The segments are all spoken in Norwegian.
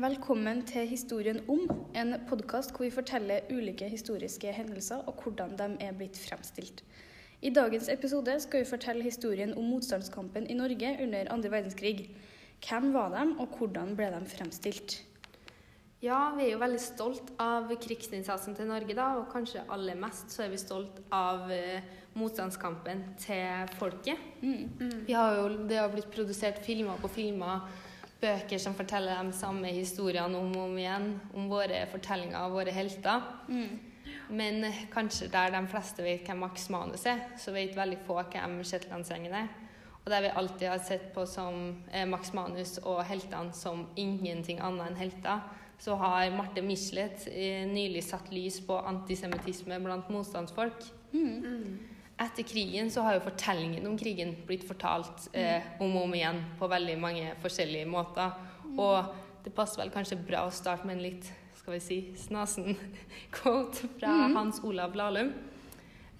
Velkommen til Historien om, en podkast hvor vi forteller ulike historiske hendelser og hvordan de er blitt fremstilt. I dagens episode skal vi fortelle historien om motstandskampen i Norge under andre verdenskrig. Hvem var de, og hvordan ble de fremstilt? Ja, vi er jo veldig stolt av krigsinnsatsen til Norge, da, og kanskje aller mest så er vi stolt av eh, motstandskampen til folket. Vi har jo, det har blitt produsert filmer på filmer, bøker som forteller de samme historiene om og om igjen, om våre fortellinger og våre helter. Men eh, kanskje der de fleste vet hvem Max Manus er, så vet veldig få hvem Shetlandsgjengen er. Og der vi alltid har sett på som eh, Max Manus og heltene som ingenting annet enn helter, så har Marte Michelet eh, nylig satt lys på antisemittisme blant motstandsfolk. Etter krigen så har jo fortellingen om krigen blitt fortalt eh, om og om igjen på veldig mange forskjellige måter. Og det passer vel kanskje bra å starte med en litt skal vi si, snasen quote fra Hans Olav Lahlum.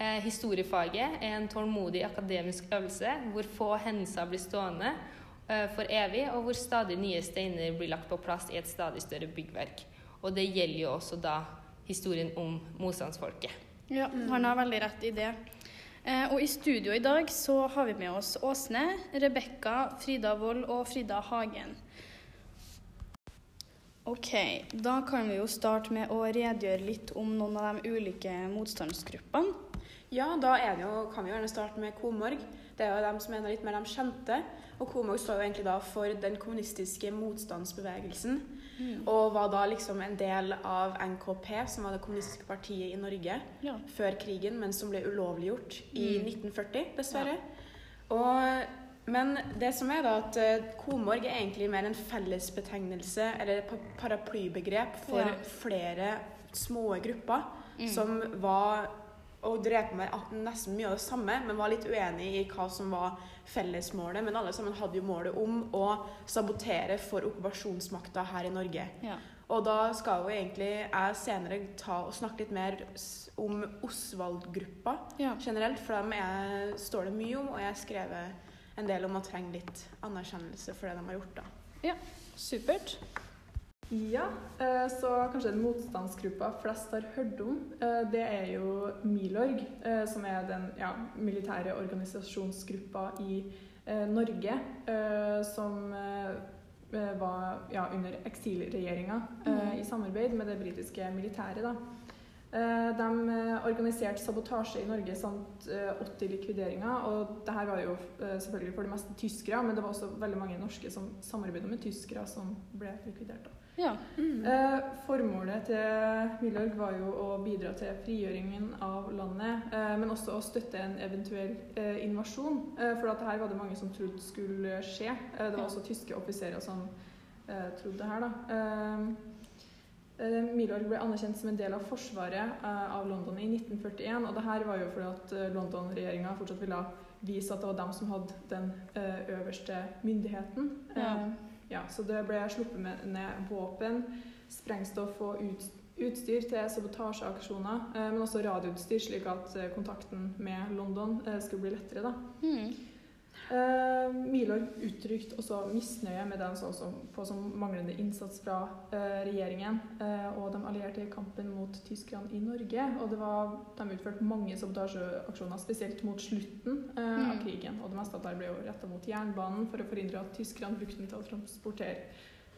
Eh, historiefaget er en tålmodig akademisk øvelse hvor få hendelser blir stående eh, for evig, og hvor stadig nye steiner blir lagt på plass i et stadig større byggverk. Og det gjelder jo også da historien om motstandsfolket. Ja, han har veldig rett i det. Eh, og i studio i dag så har vi med oss Åsne, Rebekka, Frida Wold og Frida Hagen. Ok, da kan vi jo starte med å redegjøre litt om noen av de ulike motstandsgruppene. Ja, da jo, kan vi gjerne starte med Komorg. Det er jo dem som er litt mer de kjente. Og Komorg står jo egentlig da for den kommunistiske motstandsbevegelsen. Og var da liksom en del av NKP, som var det kommunistiske partiet i Norge Ja. før krigen, men som ble ulovliggjort i 1940, dessverre. Og, men det som er da at eh, Komorg er egentlig mer en fellesbetegnelse, eller et paraplybegrep, for Ja. flere små grupper som var og drev på med nesten mye av det samme, men var litt uenig i hva som var fellesmålet. Men alle sammen hadde jo målet om å sabotere for okkupasjonsmakta her i Norge. Ja. Og da skal jo egentlig jeg senere ta og snakke litt mer om Osvald-gruppa Ja. generelt, for dem er, står det mye om, og jeg har skrevet en del om å trenge litt anerkjennelse for det de har gjort. da. ja. Supert. Ja, eh, så kanskje den motstandsgruppa flest har hørt om, eh, det er jo Milorg, eh, som er den ja, militære organisasjonsgruppa i Norge, som var ja, under eksilregjeringa eh, i samarbeid med det britiske militæret. da. De organiserte sabotasje i Norge samt eh, 80 likvideringer. og Dette var jo selvfølgelig for det meste tyskere, men det var også veldig mange norske som samarbeidet med tyskere som ble likvidert. Da. Mm. Eh, formålet til Milorg var jo å bidra til frigjøringen av landet, eh, men også å støtte en eventuell eh, invasjon. Eh, for at her var det mange som trodde skulle skje. Det var også tyske offiserer som eh, trodde det her. da. Milorg ble anerkjent som en del av forsvaret av London i 1941. Og det her var jo fordi at London-regjeringa fortsatt ville vise at det var dem som hadde den eh, øverste myndigheten. Ja. Ja, så det ble sluppet med, ned våpen, sprengstoff og ut, utstyr til sabotasjeaksjoner, eh, men også radioutstyr, slik at eh, kontakten med London eh, skulle bli lettere. da. Mm. Eh, Milorg uttrykte også misnøye med det han så som- på som manglende innsats fra eh, regjeringen eh, og de allierte i kampen mot tyskerne i Norge. Og det var, de utførte mange sabotasjeaksjoner, spesielt mot slutten eh, av Mm. krigen. Og det meste av det ble jo retta mot jernbanen for å forhindre at tyskerne brukte den til å transportere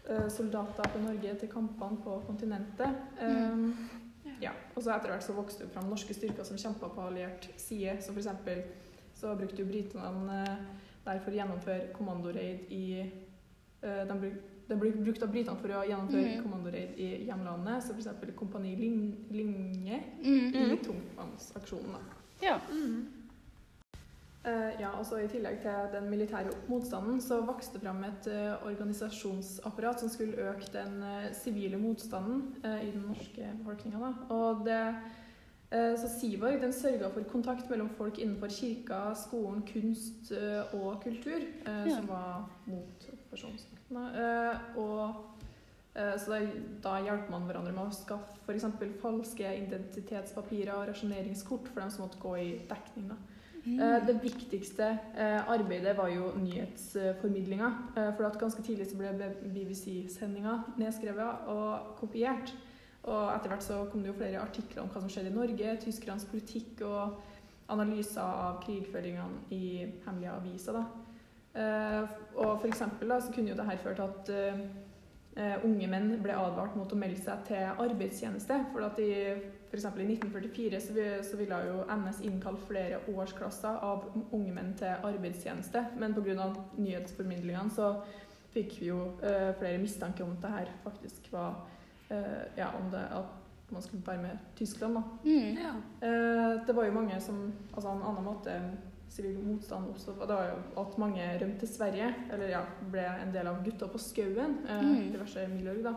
eh, soldater fra Norge til kampene på kontinentet. Mm. Eh, ja, og så etter hvert så vokste det fram norske styrker som kjempa på alliert side. som eksempel så brukte jo britene der for å gjennomføre kommandoraid i eh, De bruk, det ble brukt av britene for å gjennomføre mm. kommandoraid i hjemlandet. Så f.eks. Kompani Linge Mm. i tungtvannsaksjonen. da. Ja. Eh, ja, og så I tillegg til den militære motstanden så vokste det fram et eh, organisasjonsapparat som skulle øke den eh, sivile motstanden eh, i den norske befolkninga. Og det, eh, så Siborg den sørga for kontakt mellom folk innenfor kirka, skolen, kunst eh, og kultur, eh, Ja. som var mot. Eh, og eh, så da, da hjalp man hverandre med å skaffe f.eks. falske identitetspapirer og rasjoneringskort for dem som måtte gå i dekning. da. Mm. Det viktigste eh, arbeidet var jo nyhetsformidlinga. eh, For at ganske tidlig så ble BBC-sendinga nedskrevet og kopiert. Og etter hvert så kom det jo flere artikler om hva som skjedde i Norge, tyskernes politikk og analyser av krigføringene i hemmelige aviser. da. Eh, Og for eksempel da, så kunne jo det her ført til at eh, unge menn ble advart mot å melde seg til arbeidstjeneste. For at i for i 1944 så, så ville jo NS innkalle flere årsklasser av unge menn til arbeidstjeneste. Men pga. nyhetsformidlingene så fikk vi jo uh, flere mistanke om at det her faktisk var Ja, om det at man skulle være med Tyskland, da. Mm. Ja. Eh, det var jo mange som Altså en annen måte sivil motstand oppstod på, det var jo at mange rømte til Sverige, eller ja, ble en del av Gutta på skauen, eh, Mm. diverse miljøer, da.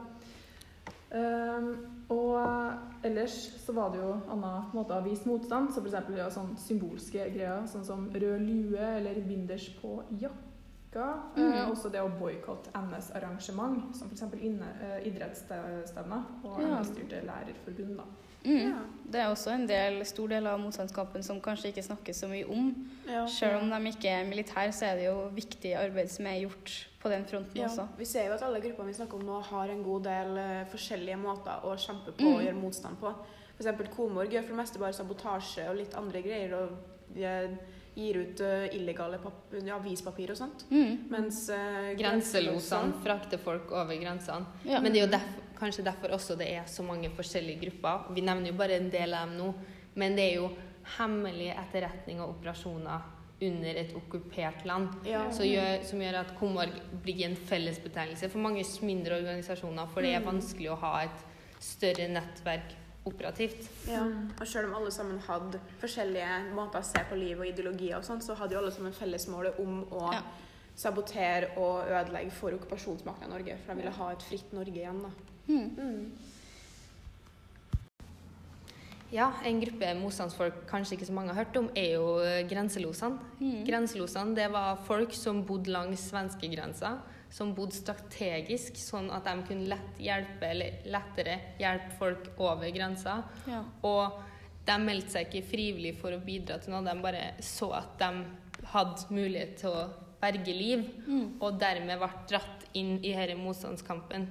Eh, og ellers så var det jo annen måte å vise motstand, så eksempel ja, sånn symbolske greier, sånn som rød lue eller binders på jakka. Eh, Mm. også det å boikotte NS-arrangement, som f.eks. Uh, idrettsstevner og Ja. NS-styrte lærerforbund. da. Mm. Ja. Det er også en del, stor del av motstandskampen som kanskje ikke snakkes så mye om. Ja. Selv om de ikke er militære, så er det jo viktig arbeid som er gjort på den fronten Ja, også. vi ser jo at alle gruppene vi snakker om nå, har en god del eh, forskjellige måter å kjempe på Mm. og gjøre motstand på. F.eks. Komorg gjør for det meste bare sabotasje og litt andre greier. og de eh, gir ut eh, illegale avispapir og sånt. Mm. Mens uh, Grenselosene frakter folk over grensene. Ja. Men det er jo derf- kanskje derfor også det er så mange forskjellige grupper. Vi nevner jo bare en del av dem nå, men det er jo hemmelig etterretning og operasjoner under et okkupert land ja. som gjør, som gjør at Komorg blir en fellesbetegnelse for mange mindre organisasjoner, for det er Mm. vanskelig å ha et større nettverk operativt. Ja. Og selv om alle sammen hadde forskjellige måter å se på liv og ideologier og sånn, så hadde jo alle sammen fellesmålet om å Ja. sabotere og ødelegge for okkupasjonsmakten i Norge. For de ville ha et fritt Norge igjen, da. Mm. Ja, en gruppe motstandsfolk kanskje ikke så mange har hørt om, er jo eh, grenselosene. Mm. Grenselosene det var folk som bodde langs svenskegrensa, som bodde strategisk, sånn at de kunne lett hjelpe, eller lettere hjelpe folk over grensa. Ja. Og de meldte seg ikke frivillig for å bidra til noe, de bare så at de hadde mulighet til å berge liv, Mm. og dermed ble dratt inn i denne motstandskampen.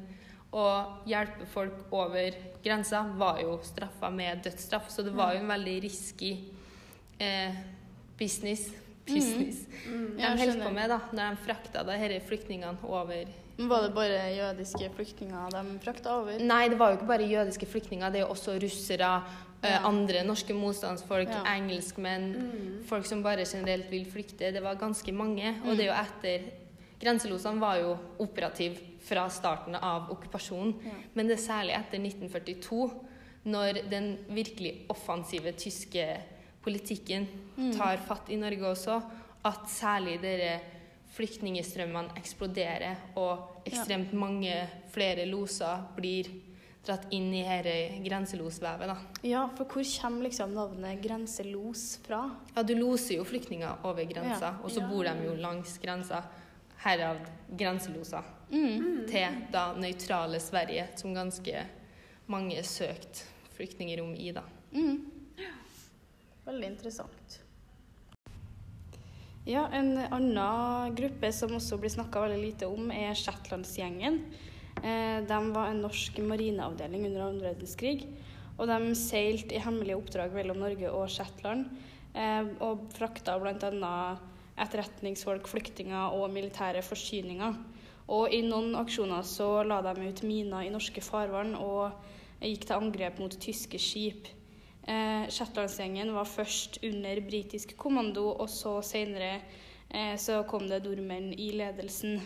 Å hjelpe folk over grensa var jo straffa med dødsstraff, så det var jo en veldig risky eh, business, business Mm. de Ja, holdt på med da, når de frakta disse flyktningene over Var det bare jødiske flyktninger de frakta over? Nei, det var jo ikke bare jødiske flyktninger, det er jo også russere, eh, Ja. andre norske motstandsfolk, Ja. engelskmenn, Mm. folk som bare generelt vil flykte. Det var ganske mange. Og det er jo etter Grenselosene var jo operativ fra starten av okkupasjonen, Ja. men det er særlig etter 1942, når den virkelig offensive tyske politikken Mm. tar fatt i Norge også, at særlig dere flyktningstrømmene eksploderer, og ekstremt mange flere loser blir dratt inn i dette grenselosvevet. da. Ja, for hvor kommer liksom navnet grenselos fra? Ja, du loser jo flyktninger over grensa, Ja. og så Ja. bor de jo langs grensa. Herav grenseloser. Mm. Til da nøytrale Sverige, som ganske mange søkte flyktningrom i, da. Mm. Veldig interessant. Ja, En annen gruppe som også blir snakka veldig lite om, er Shetlandsgjengen. Eh, de var en norsk marineavdeling under annen verdenskrig. Og de seilte i hemmelige oppdrag mellom Norge og Shetland. Eh, og frakta bl.a. etterretningsfolk, flyktninger og militære forsyninger. Og i noen aksjoner så la de ut miner i norske farvann og gikk til angrep mot tyske skip. Eh, Shetlandsgjengen var først under britisk kommando, og så senere eh, så kom det nordmenn i ledelsen.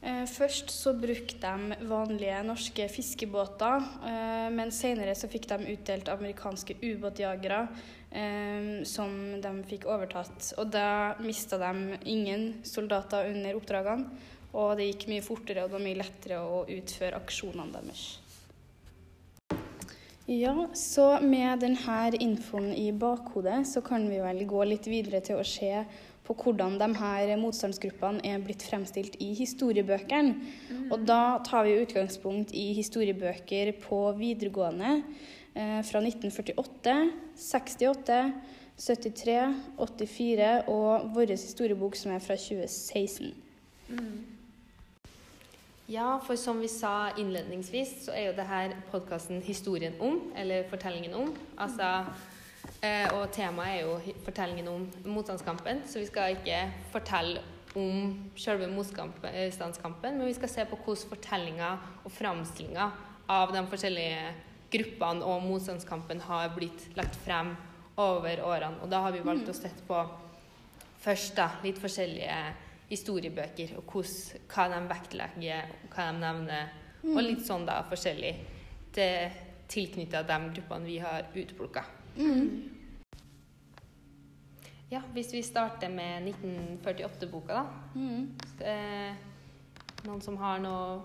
Eh, først så brukte de vanlige norske fiskebåter, eh, men senere så fikk de utdelt amerikanske ubåtjagere eh, som de fikk overtatt. Og da mista de ingen soldater under oppdragene, og det gikk mye fortere og det var mye lettere å utføre aksjonene deres. Ja, så med denne infoen i bakhodet, så kan vi vel gå litt videre til å se på hvordan de her motstandsgruppene er blitt fremstilt i historiebøkene. Og da tar vi utgangspunkt i historiebøker på videregående eh, fra 1948, 68, 73, 84 og vår historiebok som er fra 2016. Ja, for som vi sa innledningsvis, så er jo det her podkasten 'Historien om', eller 'Fortellingen om'. Altså, og temaet er jo fortellingen om motstandskampen, så vi skal ikke fortelle om selve motstandskampen, men vi skal se på hvordan fortellinga og framstillinga av de forskjellige gruppene og motstandskampen har blitt lagt frem over årene. Og da har vi valgt å sette på først da, litt forskjellige historiebøker, og hvordan, hva de vektlegger, hva de nevner, og litt sånn da forskjellig til tilknytta de gruppene vi har utplukka. Ja, hvis vi starter med 1948-boka, da. Mm. Eh, noen som har noe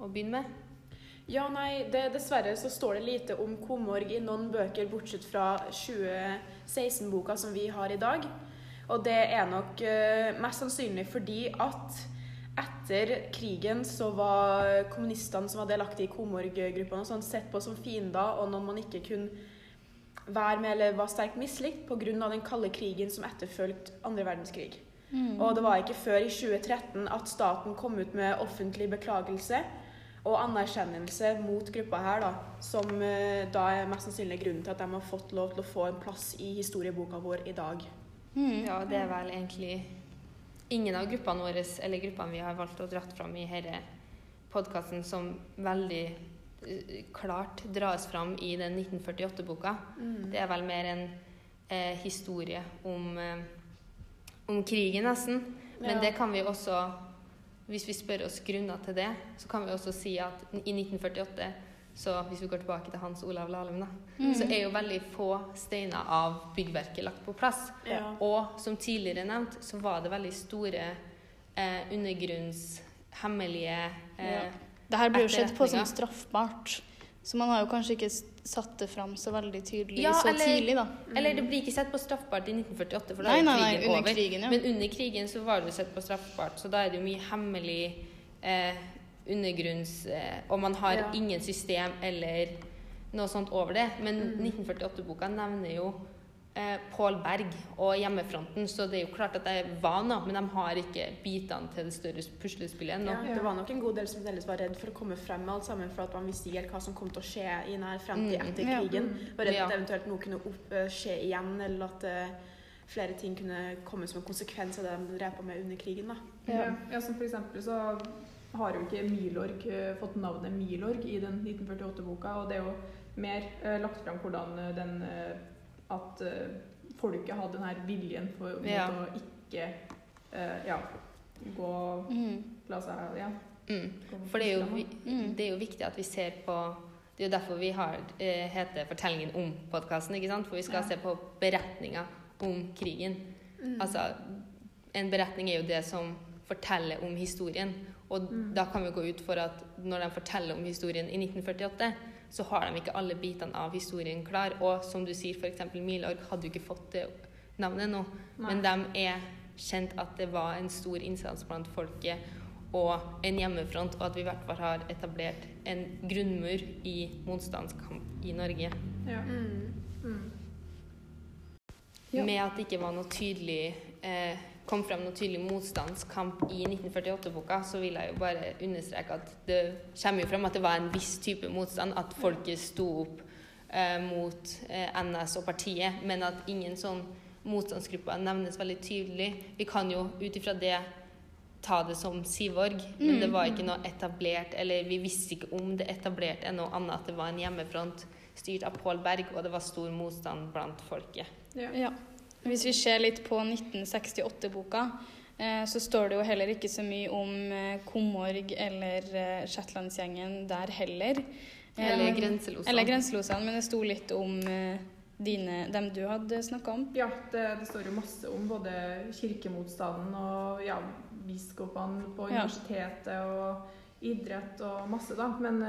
å begynne med? Ja, nei, det, dessverre så står det lite om Komorg i noen bøker, bortsett fra 2016-boka som vi har i dag. Og det er nok eh, mest sannsynlig fordi at etter krigen så var kommunistene som var delaktige i Komorg-gruppene sånn, sett på som fiender, og noen man ikke kunne være med eller var sterkt mislikt pga. den kalde krigen som etterfulgte andre verdenskrig. Og det var ikke før i 2013 at staten kom ut med offentlig beklagelse og anerkjennelse mot gruppa her, da, som eh, da er mest sannsynlig grunnen til at de har fått lov til å få en plass i historieboka vår i dag. Mm. Ja, det er vel egentlig ingen av gruppene våre, eller gruppene vi har valgt å dratt fram i denne podkasten, som veldig klart dras fram i den 1948-boka. Det er vel mer en eh, historie om, eh, om krigen, nesten. Men Ja. det kan vi også, hvis vi spør oss grunner til det, så kan vi også si at i 1948 så hvis vi går tilbake til Hans Olav Lahlum, da, så er jo veldig få steiner av byggverket lagt på plass. Ja. Og som tidligere nevnt, så var det veldig store eh, undergrunns, hemmelige eh, Ja. Det her blir jo sett på som straffbart, så man har jo kanskje ikke satt det fram så veldig tydelig Ja, så eller- tidlig, da. Eller det blir ikke sett på straffbart i 1948, for da Nei, er jo nei, krigen under over. krigen, ja. Men under krigen så var det jo sett på straffbart, så da er det jo mye hemmelig eh, undergrunns... Eh, og man har Ja. ingen system eller noe sånt over det. Men Mm. 1948-boka nevner jo eh, Pål Berg og hjemmefronten, så det er jo klart at det var vana, men de har ikke bitene til det større puslespillet ennå. Ja, det var nok en god del som fremdeles var redd for å komme frem med alt sammen, for at man visste ikke helt hva som kom til å skje i nær fremtid Mm. etter Ja. krigen. Var redd Ja. at eventuelt noe kunne opp, eh, skje igjen, eller at eh, flere ting kunne komme som en konsekvens av det de drev på med under krigen. da. Ja. ja, som for eksempel så har jo ikke Milorg eh, fått navnet Milorg i den 1948-boka, og det er jo mer eh, lagt fram hvordan eh, den eh, at uh, folket hadde den her viljen for Ja. å ikke uh, ja, gå Mm. La seg ja, Mm. For det er, jo, Mm. det er jo viktig at vi ser på Det er jo derfor vi har eh, heter 'Fortellingen om' podkasten. ikke sant? For vi skal Ja. se på beretninga om krigen. Altså, en beretning er jo det som forteller om historien. Og Mm. da kan vi gå ut for at når de forteller om historien i 1948, så har de ikke alle bitene av historien klar. Og som du sier, f.eks. Milorg hadde jo ikke fått det navnet nå. Nei. Men de er kjent at det var en stor innsats blant folket og en hjemmefront, og at vi i hvert fall har etablert en grunnmur i motstandskamp i Norge. Ja. Mm. Mm. Ja. Med at det ikke var noe tydelig eh, kom frem noe tydelig motstandskamp i 1948-boka, så vil jeg jo bare understreke at det kommer jo frem at det var en viss type motstand, at folket sto opp eh, mot eh, NS og partiet, men at ingen sånn motstandsgrupper nevnes veldig tydelig. Vi kan jo ut ifra det ta det som Sivorg, men det var ikke noe etablert, eller vi visste ikke om det etablerte noe annet, at det var en hjemmefront styrt av Pål Berg, og det var stor motstand blant folket. Ja. Ja. Hvis vi ser litt på 1968-boka, eh, så står det jo heller ikke så mye om eh, Komorg eller eh, Shetlandsgjengen der heller. Eller grenselosene. Eller grenselosene, men det sto litt om dine, dem du hadde snakka om. Ja, det, det står jo masse om både kirkemotstanden og ja, biskopene på Ja. universitetet og idrett og masse, da. Men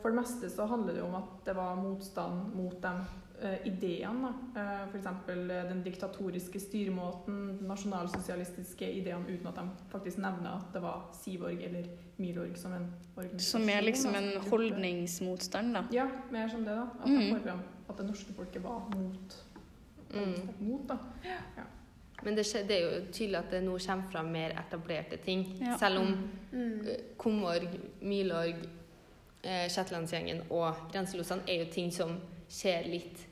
for det meste så handler det jo om at det var motstand mot de eh, ideene. da. Eh, for eksempel eh, den diktatoriske styremåten, den nasjonalsosialistiske ideene, uten at de faktisk nevner at det var Sivorg eller Milorg som en organisasjon. Som er liksom en holdningsmotstand, da. Ja, mer som det, da. At Mm. de frem at det norske folket var mot Mm. mot, da. Men det, skje- det er jo tydelig at det nå kommer fram mer etablerte ting. Ja. Selv om Mm. eh, Komorg, Milorg, eh, Shetlandsgjengen og Grenselosene er jo ting som skjer litt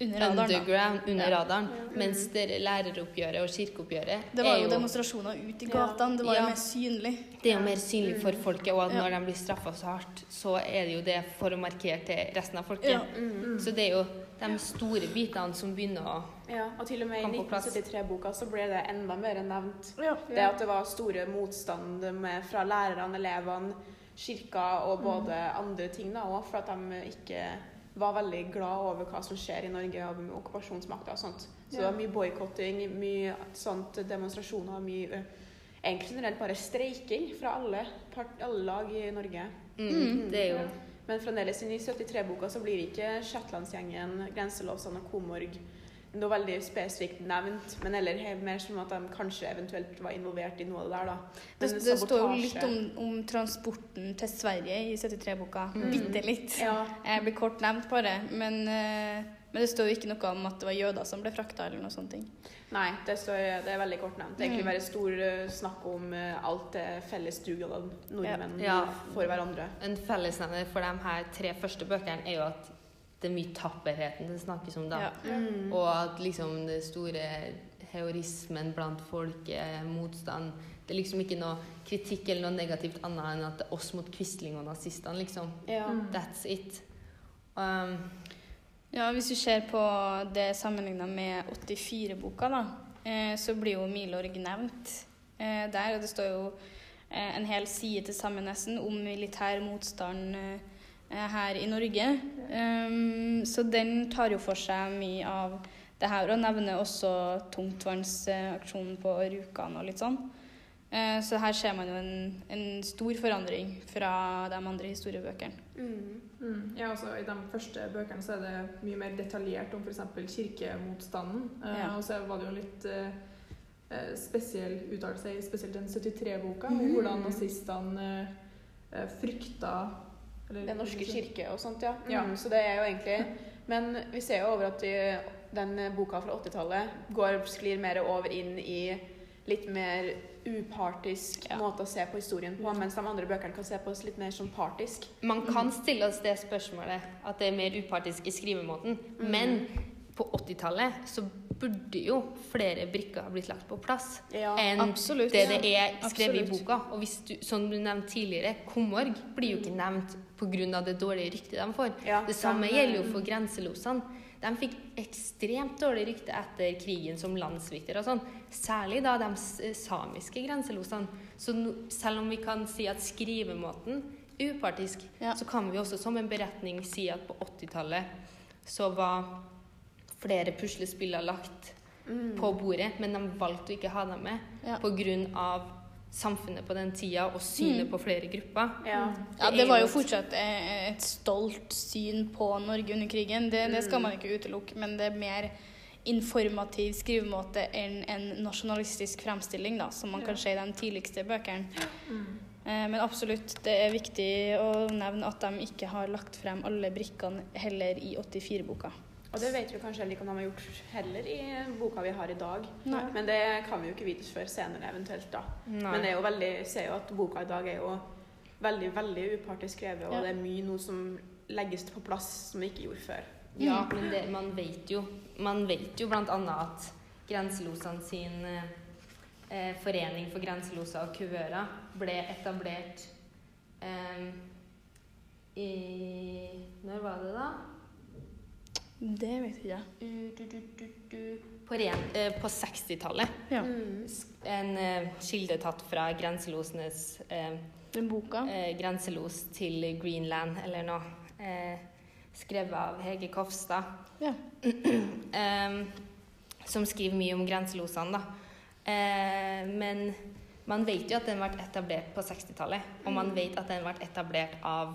Under radaren, da. underground, under Ja. radaren. Mens det læreroppgjøret og kirkeoppgjøret Det var jo, jo demonstrasjoner ut i gatene. Det var Ja. jo mer synlig. Det er jo mer synlig for folket, og at Ja. når de blir straffa så hardt, så er det jo det for å markere til resten av folket. Ja. Mm. Så det er jo de store bitene som begynner å Ja, og til og med i Kom på plass. 1973-boka så ble det enda mer nevnt. Ja. Det at det var store motstand med, fra lærerne, elevene, kirka og både andre ting da òg, for at de ikke var veldig glad over hva som skjer i Norge og med okkupasjonsmakta og sånt. Så det var mye boikotting, mye sånt demonstrasjoner, mye ø, Egentlig generelt bare streiking fra alle, part, alle lag i Norge. mm, Det er jo Men fremdeles i 73-boka så blir ikke Shetlandsgjengen, Grenselåsene og Komorg noe veldig spesifikt nevnt, men eller mer som at de kanskje eventuelt var involvert i noe av det der, da. Det, Men det står jo litt om, om transporten til Sverige i 73-boka. Mm. Bitte litt. Ja. Jeg blir kort nevnt bare. Men, eh, men det står jo ikke noe om at det var jøder som ble frakta, eller noe sånt. Nei, det, står, det er veldig kort nevnt. Det er egentlig Mm. bare stor snakk om alt det felles dugnaden nordmenn Ja. for hverandre. En fellesnevner for de her tre første bøkene er jo at det er mye tapperheten det snakkes om da. Ja. Mm. Og at liksom det store heorismen blant folket, motstand Det er liksom ikke noe kritikk eller noe negativt annet enn at det er oss mot Quisling og nazistene, liksom. Ja. Mm. That's it. Um, Ja, Hvis du ser på det sammenligna med 84-boka, da, eh, så blir jo Milorg nevnt eh, der. Og det står jo eh, en hel side til sammen nesten om militær motstand her i Norge. Um, så den tar jo for seg mye av det her, og nevner også tungtvannsaksjonen på Rjukan og litt sånn. Uh, så her ser man jo en, en stor forandring fra de andre historiebøkene. Mm. Mm. Ja, altså I de første bøkene så er det mye mer detaljert om f.eks. kirkemotstanden. Uh, Ja. og så var det jo litt uh, eh, spesiell uttalelse i spesielt den 73-boka om Mhm. hvordan nazistene eh, eh, frykta Den norske kirke og sånt, ja. Mm, Ja. Så det er jo egentlig Men vi ser jo over at de, den boka fra 80-tallet sklir mer over inn i litt mer upartisk Ja. måte å se på historien på, mens de andre bøkene kan se på oss litt mer som partisk. man kan stille oss det spørsmålet, at det er mer upartisk i skrivemåten. Mm. Men på 80-tallet så burde jo flere brikker ha blitt lagt på plass Ja. enn Absolutt. det det er skrevet i boka. Og hvis du, som du nevnte tidligere, Komorg blir jo ikke nevnt pga. det dårlige ryktet de får. Ja, Det samme de, gjelder jo for grenselosene. De fikk ekstremt dårlig rykte etter krigen som landsviktere og sånn. Særlig da de samiske grenselosene. Så selv om vi kan si at skrivemåten er upartisk, Ja. så kan vi også som en beretning si at på 80-tallet så var flere puslespiller lagt Mm. på bordet, men de valgte å ikke ha dem med Ja. Samfunnet på den tida og synet Mm. på flere grupper. Ja. Ja, Det var jo fortsatt eh, et stolt syn på Norge under krigen. Det, det skal man ikke utelukke, men det er mer informativ skrivemåte enn en nasjonalistisk fremstilling, da, som man kan se i de tidligste bøkene. Mm. Eh, Men absolutt, det er viktig å nevne at de ikke har lagt frem alle brikkene heller i 84-boka. Og det vet vi kanskje heller ikke om de har gjort heller i boka vi har i dag. Nei. Men det kan vi jo ikke vite før senere eventuelt, da. Nei. Men det er jo veldig, ser jo at boka i dag er jo veldig, veldig upartisk skrevet, og Ja. det er mye noe som legges på plass som vi ikke gjorde før. Ja, men det, man vet jo Man vet jo blant annet at Grenselosene sin eh, eh, forening for grenseloser og kuvører ble etablert eh, i Når var det, da? Det vet jeg ikke. På, eh, på 60-tallet. Ja. Mm. En eh, kilde tatt fra grenselosenes eh, Den boka. eh, Grenselos til Greenland, eller noe. Eh, skrevet av Hege Kofstad. Ja. Som skriver mye om grenselosene, da. Men man vet jo at den ble etablert på 60-tallet. Og man vet at den ble etablert av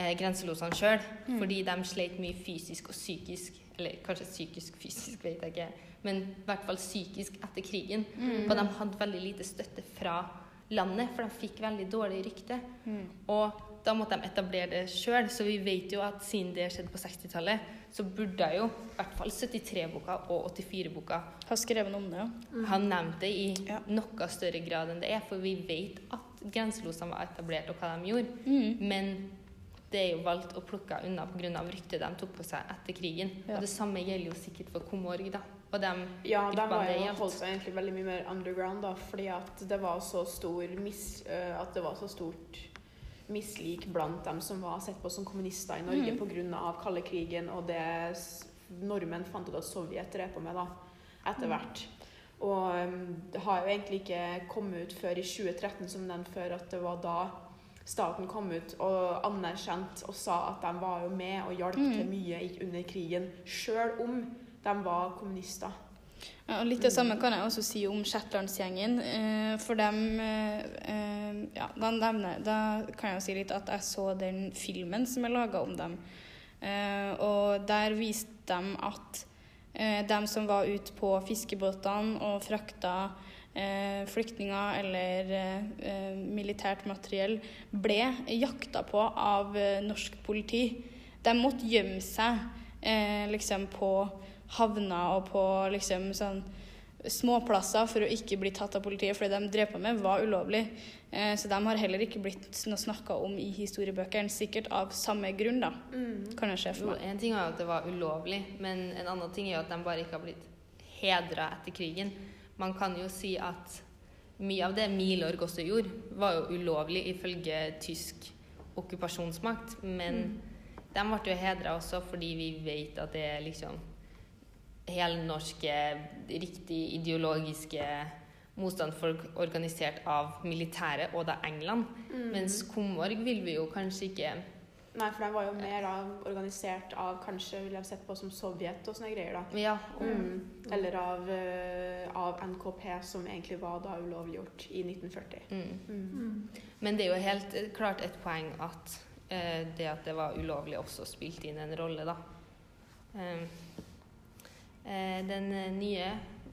eh, grenselosene sjøl. Mm. Fordi de sleit mye fysisk og psykisk. Eller kanskje psykisk-fysisk, vet jeg ikke. Men i hvert fall psykisk etter krigen. Mm. Og de hadde veldig lite støtte fra landet, for de fikk veldig dårlig rykte. Mm. Og da måtte de etablere det sjøl, så vi vet jo at siden det skjedde på 60-tallet, så burde jo i hvert fall 73-boka og 84-boka Ha skrevet om det, ja. ha nevnt det i Ja. noe større grad enn det er, for vi vet at grenselosene var etablert, og hva de gjorde. Mm. Men det er jo valgt å plukke unna pga. ryktet de tok på seg etter krigen. Ja. Og det samme gjelder jo sikkert for Komorg, da. Og dem Ja, de har var jo holdt seg egentlig veldig mye mer underground, da, fordi at det var så stor mis... øh, At det var så stort mislik blant dem som var sett på som kommunister i Norge mm. av kalde krigen og det nordmenn fant ut at Sovjet drev på med da, etter hvert. Og øhm, det har jo egentlig ikke kommet ut før i 2013 som den før at det var da staten kom ut og anerkjente og sa at de var jo med og hjalp mm. til mye under krigen, sjøl om de var kommunister. Ja, og litt det samme kan jeg også si om Shetlandsgjengen. Eh, for dem eh, eh, Ja, da, nevner, da kan jeg jo si litt at jeg så den filmen som er laga om dem. Eh, og der viste de at de som var ute på fiskebåtene og frakta flyktninger eller eh, eh, militært materiell, ble jakta på av eh, norsk politi. De måtte gjemme seg eh, liksom på havna og på liksom sånn småplasser for å ikke bli tatt av politiet, for det de drev på med var ulovlig. Eh, så de har heller ikke blitt noe snakka om i historiebøkene, sikkert av samme grunn, da, kan jeg se for meg. en ting er jo at det var ulovlig, men en annen ting er jo at de bare ikke har blitt hedra etter krigen. Man kan jo si at mye av det Milorg også gjorde, var jo ulovlig ifølge tysk okkupasjonsmakt, men de ble jo hedra også fordi vi vet at det er liksom helnorske, riktig ideologiske motstandsfolk organisert av militæret og da England. Mens Komorg vil vi jo kanskje ikke Nei, for den var jo mer da, organisert av kanskje vil jeg sett på som Sovjet og sånne greier. da. Ja, Mm. Eller av, eh, av NKP, som egentlig var da ulovliggjort i 1940. mm. Mm. Men det er jo helt eh, klart et poeng at eh, det at det var ulovlig, også spilte inn en rolle, da. Eh, eh, den eh, nye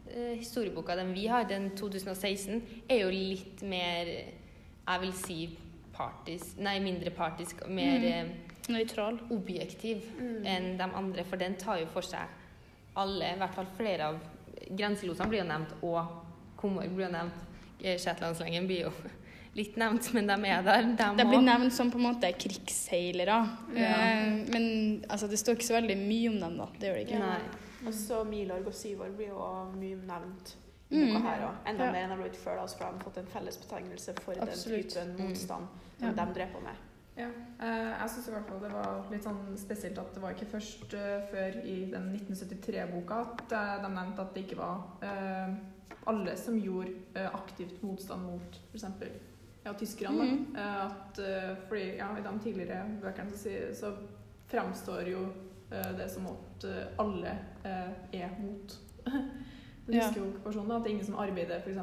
eh, historieboka, den vi har, den 2016, er jo litt mer Jeg vil si partisk Nei, mindre partisk og mer Mm. eh, Nøytral. objektiv Mm. enn de andre, for den tar jo for seg alle, i hvert fall flere av Grenselosene blir jo nevnt, og Komorg blir jo nevnt. Eh, Shetlandslengen blir jo litt nevnt, men de er der. De de blir også. nevnt som på en måte krigsseilere. Ja. men altså, det står ikke så veldig mye om dem, da. Det gjør det ikke. Nei. Og så Milorg og Syvår blir jo mye nevnt Mm. her. Enda Ja. mer enn de har blitt før, da, så har de fått en felles betegnelse for Absolutt. den typen Mm. motstand. Som de drev på med. Ja, eh, jeg syns i hvert fall det var litt sånn spesielt at det var ikke først uh, før i den 1973-boka at eh, de nevnte at det ikke var uh, alle som gjorde uh, aktivt motstand mot f.eks. Ja, tyskerne. Mm. Eh, at, fordi ja, I de tidligere bøkene så, så fremstår jo det som at alle er mot den Ja. tyske okkupasjonen. da. At det er ingen som arbeider f.eks.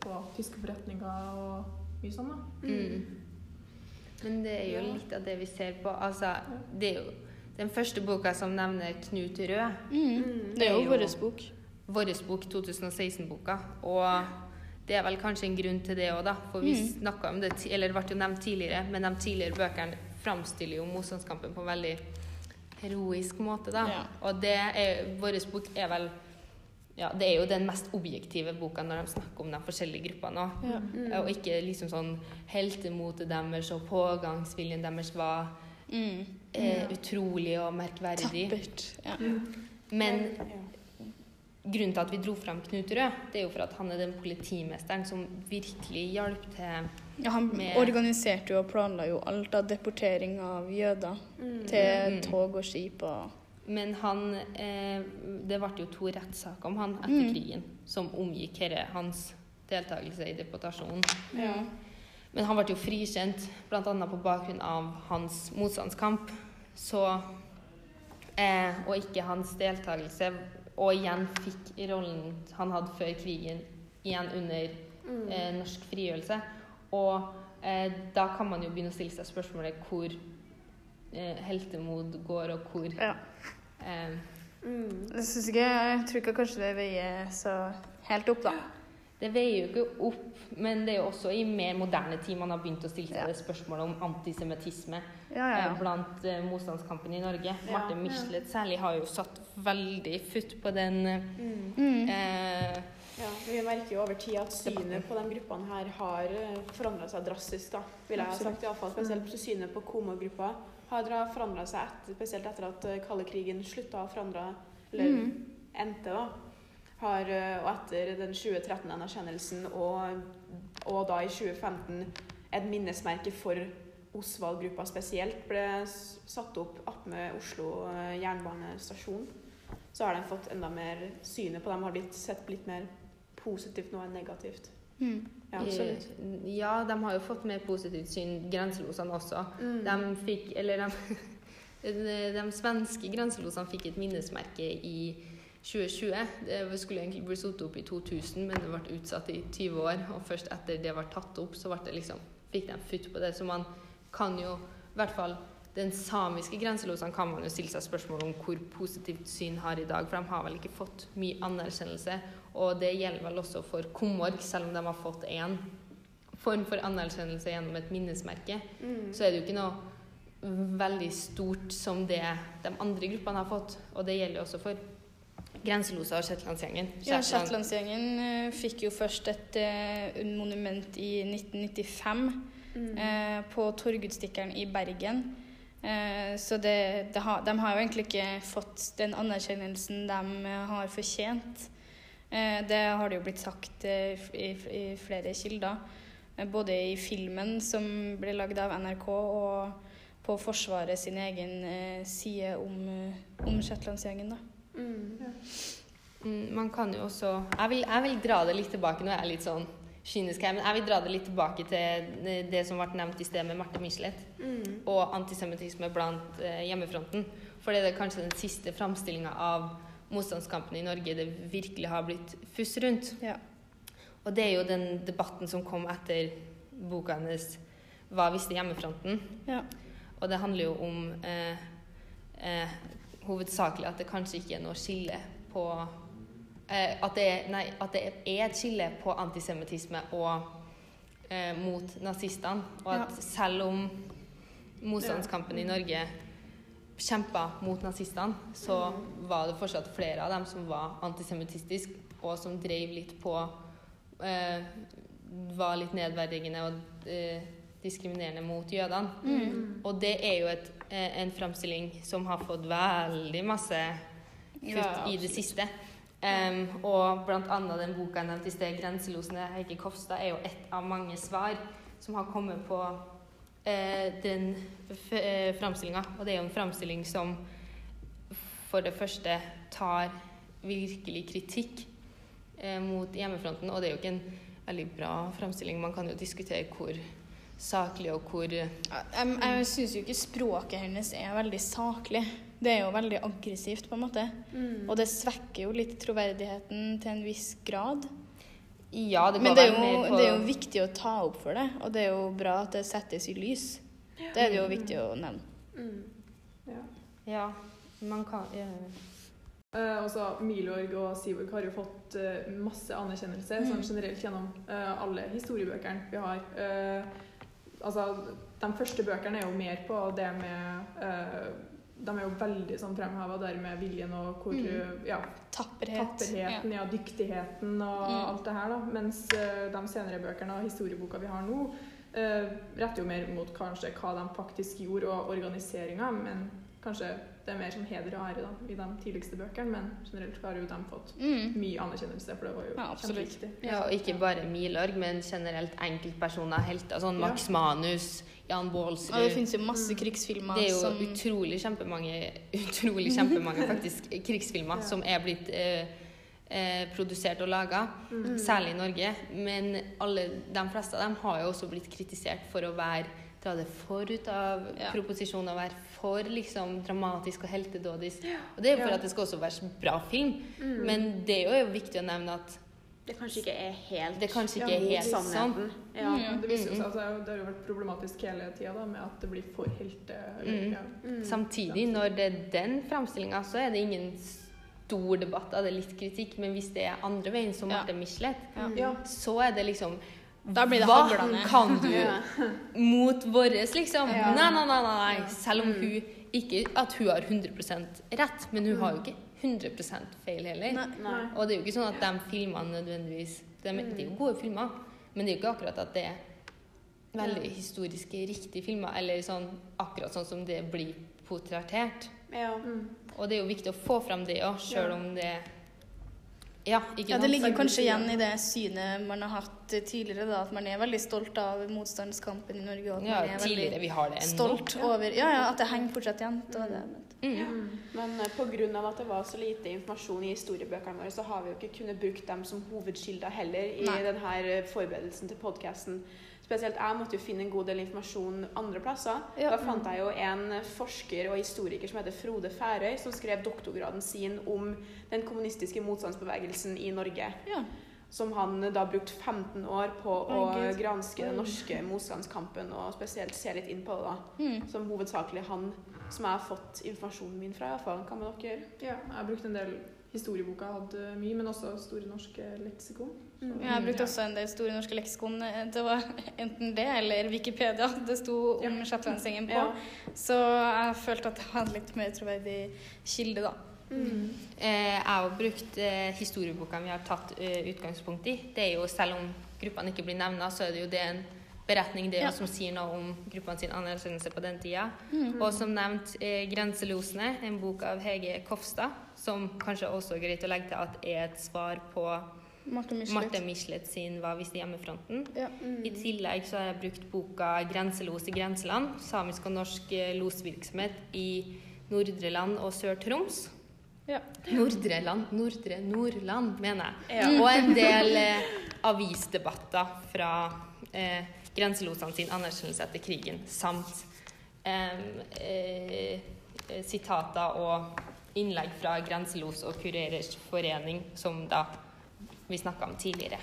på tyske forretninger og mye sånn. da. Mm. Men det er jo Ja. litt av det vi ser på. Altså, det er jo den første boka som nevner Knut Rød, Mm. Det er jo Det er jo- vår bok. vår bok 2016-boka. Og det er vel kanskje en grunn til det òg, da. For vi Mm. snakket om det, eller det ble jo nevnt tidligere, men de tidligere bøkene framstiller jo motstandskampen på en veldig heroisk måte, da. Ja. Og det er, vår bok er vel ja, det er jo den mest objektive boka når de snakker om de forskjellige gruppene òg. Ja. Mm. Og ikke liksom sånn heltemotet deres og pågangsviljen deres var Mm. eh, utrolig og merkverdig. Tappert. Ja. Men grunnen til at vi dro frem Knut Rød, det er jo for at han er den politimesteren som virkelig hjalp til Ja, han Med- organiserte jo og planla jo alt av deportering av jøder Mm. til Mm. tog og skip og Men han eh, Det ble jo to rettssaker om han etter Mm. krigen som omgikk herre, hans deltakelse i deportasjonen. Ja. Men han ble jo frikjent bl.a. på bakgrunn av hans motstandskamp. Så eh, Og ikke hans deltakelse. Og igjen fikk rollen han hadde før krigen, igjen under Mm. eh, norsk frigjørelse. Og eh, da kan man jo begynne å stille seg spørsmålet hvor heltemod går, og hvor Ja. Um, Mm. Jeg synes ikke Jeg tror ikke kanskje det veier så helt opp, da. det veier jo ikke opp, men det er jo også i mer moderne tid man har begynt å stille seg det spørsmålet om antisemittisme Ja, ja, eh, ja. blant uh, motstandskampen i Norge. Ja. Marte Michelet særlig har jo satt veldig futt på den eh, Mm. eh, Ja, Vi merker jo over tid at synet på de gruppene her har forandra seg drastisk. da, vil jeg ha sagt. I alle fall, spesielt synet på komogruppa har forandra seg etter, spesielt etter at kaldekrigen kalde slutta å forandre, eller Mm. endte. da. Har, eh, og etter den 2013-anerkjennelsen og, og da i 2015 et minnesmerke for Osvald-gruppa spesielt ble satt opp attmed Oslo eh, jernbanestasjon, så har de fått enda mer synet på dem har blitt sett litt mer positivt nå er negativt. Mm. Ja, eh, ja, de har jo fått mer positivt syn, grenselosene også. Mm. De fikk Eller de, de, de svenske grenselosene fikk et minnesmerke i 2020. Det skulle egentlig bli satt opp i 2000, men det ble utsatt i 20 år. Og først etter det ble tatt opp, så ble det liksom, fikk de futt på det. Så man kan jo i hvert fall den samiske grenselosene kan man jo stille seg spørsmål om hvor positivt syn har i dag, for de har vel ikke fått mye anerkjennelse. Og det gjelder vel også for Komorg, selv om de har fått én form for anerkjennelse gjennom et minnesmerke Mm. så er det jo ikke noe veldig stort som det de andre gruppene har fått. Og det gjelder jo også for Grenselosa og Shetlandsgjengen. Ja, Shetland- Shetlandsgjengen eh, fikk jo først et uh, monument i 1995 Mm. uh, på Torgudstikkeren i Bergen. Så det, det ha, de har jo egentlig ikke fått den anerkjennelsen de har fortjent. Eh, det har det jo blitt sagt eh, i, flere kilder. Eh, både i filmen som ble lagd av NRK, og på Forsvaret sin egen side om, om Shetlandsgjengen. Mm. Mm, man kan jo også jeg vil, jeg vil dra det litt tilbake. Nå er jeg litt sånn kynisk her, men jeg vil dra det litt tilbake til det som ble nevnt i sted med Marte Michelet. Mm. og antisemittisme blant hjemmefronten. For det er kanskje den siste framstillinga av motstandskampen i Norge det virkelig har blitt fuss rundt. Ja. Og det er jo den debatten som kom etter boka hennes 'Hva visste hjemmefronten?' Ja. Og det handler jo om eh, eh, hovedsakelig at det kanskje ikke er noe skille på eh, at, det er, nei, at det er et skille på antisemittisme og eh, mot nazistene. Og at selv om motstandskampen i Norge kjempa mot nazistene, så var det fortsatt flere av dem som var antisemittistiske, og som drev litt på eh, Var litt nedverdigende og eh, diskriminerende mot jødene. Mm. Og det er jo et, eh, en framstilling som har fått veldig masse kutt Ja, i det siste. Um, og blant annet den boka jeg nevnte i sted, 'Grenselosene', Heikki Kofstad, er jo ett av mange svar som har kommet på den f- eh, framstillinga. Og det er jo en framstilling som for det første tar virkelig kritikk eh, mot hjemmefronten. Og det er jo ikke en veldig bra framstilling. Man kan jo diskutere hvor saklig og hvor Jeg, jeg syns jo ikke språket hennes er veldig saklig. Det er jo veldig aggressivt, på en måte. Mm. Og det svekker jo litt troverdigheten til en viss grad. Ja, det Men det er, jo, på det er jo viktig å ta opp for det, og det er jo bra at det settes i lys. Det er det jo viktig å nevne. Mm. Ja. Ja, man kan ja. Eh, også Milorg og Sivorg har jo fått eh, masse anerkjennelse Mm. sånn generelt gjennom eh, alle historiebøkene vi har. Eh, altså, de første bøkene er jo mer på det med eh, De er jo veldig sånn fremheva der med viljen og hvor Mm. ja, Tapperhet. tapperheten, ja. dyktigheten og Mm. alt det her. da. Mens uh, de senere bøkene og historieboka vi har nå, uh, retter jo mer mot kanskje hva de faktisk gjorde og organiseringa, men kanskje det er mer som heder og ære da, i de tidligste bøkene. Men generelt har jo de fått Mm. mye anerkjennelse, for det var jo Ja, absolutt. kjempeviktig. ja, og ikke bare Milorg, men generelt enkeltpersoner, helter. Sånn Ja. Max Manus, Jan Og det finnes jo masse Mm. krigsfilmer Det er jo som utrolig kjempemange, utrolig kjempemange faktisk, krigsfilmer Ja. som er blitt eh, eh, produsert og laga, Mm. særlig i Norge. Men alle, de fleste av dem har jo også blitt kritisert for å være dra det for ut av Ja. proposisjonen og være for liksom, dramatisk og heltedådisk. Og det er jo for Ja. at det skal også være bra film. Mm. Men det er jo viktig å nevne at det kanskje ikke er helt det kanskje ikke Ja, er helt sånn. sannheten. Ja. Mm. Det viser jo Mm, seg at det det har jo vært problematisk hele tida med at det blir for helte... Mm. ja. Mm. Samtidig, når det er den framstillinga, så er det ingen stor debatt, da det er litt kritikk, men hvis det er andre veien, som Ja. Marte Michelet, Ja. Ja. så er det liksom Da blir det Hva haglende. kan du Ja. mot våres, liksom? Ja. Nei, nei, nei, nei. Selv om hun ikke at hun har 100 rett, men hun har jo ikke 100 feil heller. Nei. Nei. Og det er jo ikke sånn at de filmene nødvendigvis de, Det er jo gode filmer, men det er jo ikke akkurat at det er veldig historiske, riktige filmer, eller sånn akkurat sånn som det blir portrettert. Ja. Mm. Og det er jo viktig å få fram det òg, sjøl om det Ja, ikke Ja. Det ligger kanskje igjen i det synet man har hatt tidligere, da, at man er veldig stolt av motstandskampen i Norge. Og at Ja, man er tidligere. Vi har det ennå. stolt over Ja, ja, at det henger fortsatt igjen. Det. Mm. Men eh, på grunn av at det var så lite informasjon i historiebøkene våre, så har vi jo ikke kunnet bruke dem som hovedkilder heller i Nei. denne forberedelsen til podkasten. Spesielt jeg måtte jo finne en god del informasjon andre plasser. Ja. Da fant jeg jo en forsker og historiker som heter Frode Færøy, som skrev doktorgraden sin om den kommunistiske motstandsbevegelsen i Norge. Ja. Som han da brukte 15 år på å oh, granske den norske motstandskampen, og spesielt se litt inn på det. da. Mm. Som hovedsakelig han som jeg har fått informasjonen min fra, iallfall. Hva med dere? Ja, jeg har brukt en del historieboka, hadde mye, men også Store norske leksikon. Har Jeg brukte også en del Store norske leksikon. Det var enten det eller Wikipedia det sto om Shetlandsengen på. Ja. Så jeg følte at det var en litt mer troverdig kilde, da. Eh, jeg har brukt eh, historieboka vi har tatt eh, utgangspunkt i. Det er jo, Selv om gruppene ikke blir nevna, så er det jo det en beretning det er Ja. som sier noe om gruppene sin anerkjennelse på den tida. Og som nevnt eh, 'Grenselosene', en bok av Hege Kofstad, som kanskje også er greit å legge til at er et svar på Marte Michelet. Marte Michelet sin 'Hva hvis hjemmefronten'. Ja. I tillegg så har jeg brukt boka 'Grenselos i grenseland', samisk og norsk eh, losvirksomhet i Nordre Land og Sør-Troms. Ja. Nordre Land, Nordre Nordland, mener jeg. Ja. Og en del eh, avisdebatter fra eh, grenselosene sin anerkjennelse etter krigen, samt eh, eh, sitater og innlegg fra Grenselos og Kurerers forening, som da vi snakka om tidligere.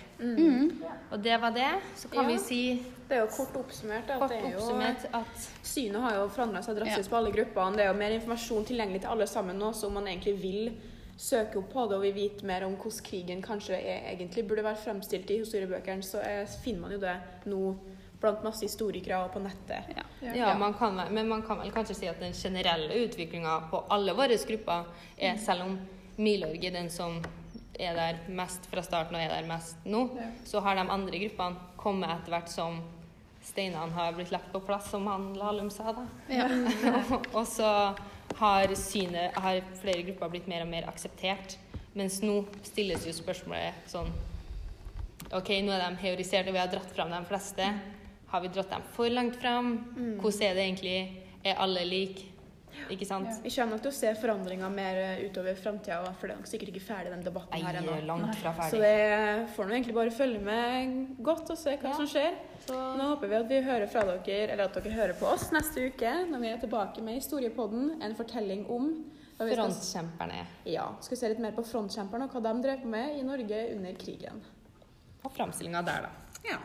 Og det var det. Så kan Ja. vi si Det er jo kort oppsummert. at kort det jo, oppsummert at Synet har jo forandra seg drastisk Ja. på alle gruppene. Det er jo mer informasjon tilgjengelig til alle sammen nå, så om man egentlig vil søke opp på det og vil vite mer om hvordan krigen kanskje er, egentlig burde være fremstilt i historiebøkene, så er, finner man jo det nå blant masse historikere og på nettet. Ja. Ja, man kan, men man kan vel kanskje si at den generelle utviklinga på alle våre grupper er, selv om Milorg er den som er der mest fra starten og er der mest nå, Ja. så har de andre gruppene kommet etter hvert som steinene har blitt lagt på plass, som han Lahlum sa, da. Ja. og så har synet har flere grupper blitt mer og mer akseptert. Mens nå stilles jo spørsmålet sånn OK, nå er de heorisert, og vi har dratt fram de fleste. Har vi dratt dem for langt fram? Hvordan er det egentlig? Er alle like? Ikke sant? Vi kommer nok til å se forandringer mer eh, utover framtida, for det er nok sikkert ikke ferdig den debatten Nei, her ennå. langt fra Så det får nå egentlig bare følge med godt og se hva Ja. som skjer. Nå håper vi at vi hører fra dere, eller at dere hører på oss neste uke når vi er tilbake med Historiepodden, en fortelling om Frontkjemperne Ja, skal se litt mer på frontkjemperne og hva de drev med i Norge under krigen. og framstillinga der, da. Ja.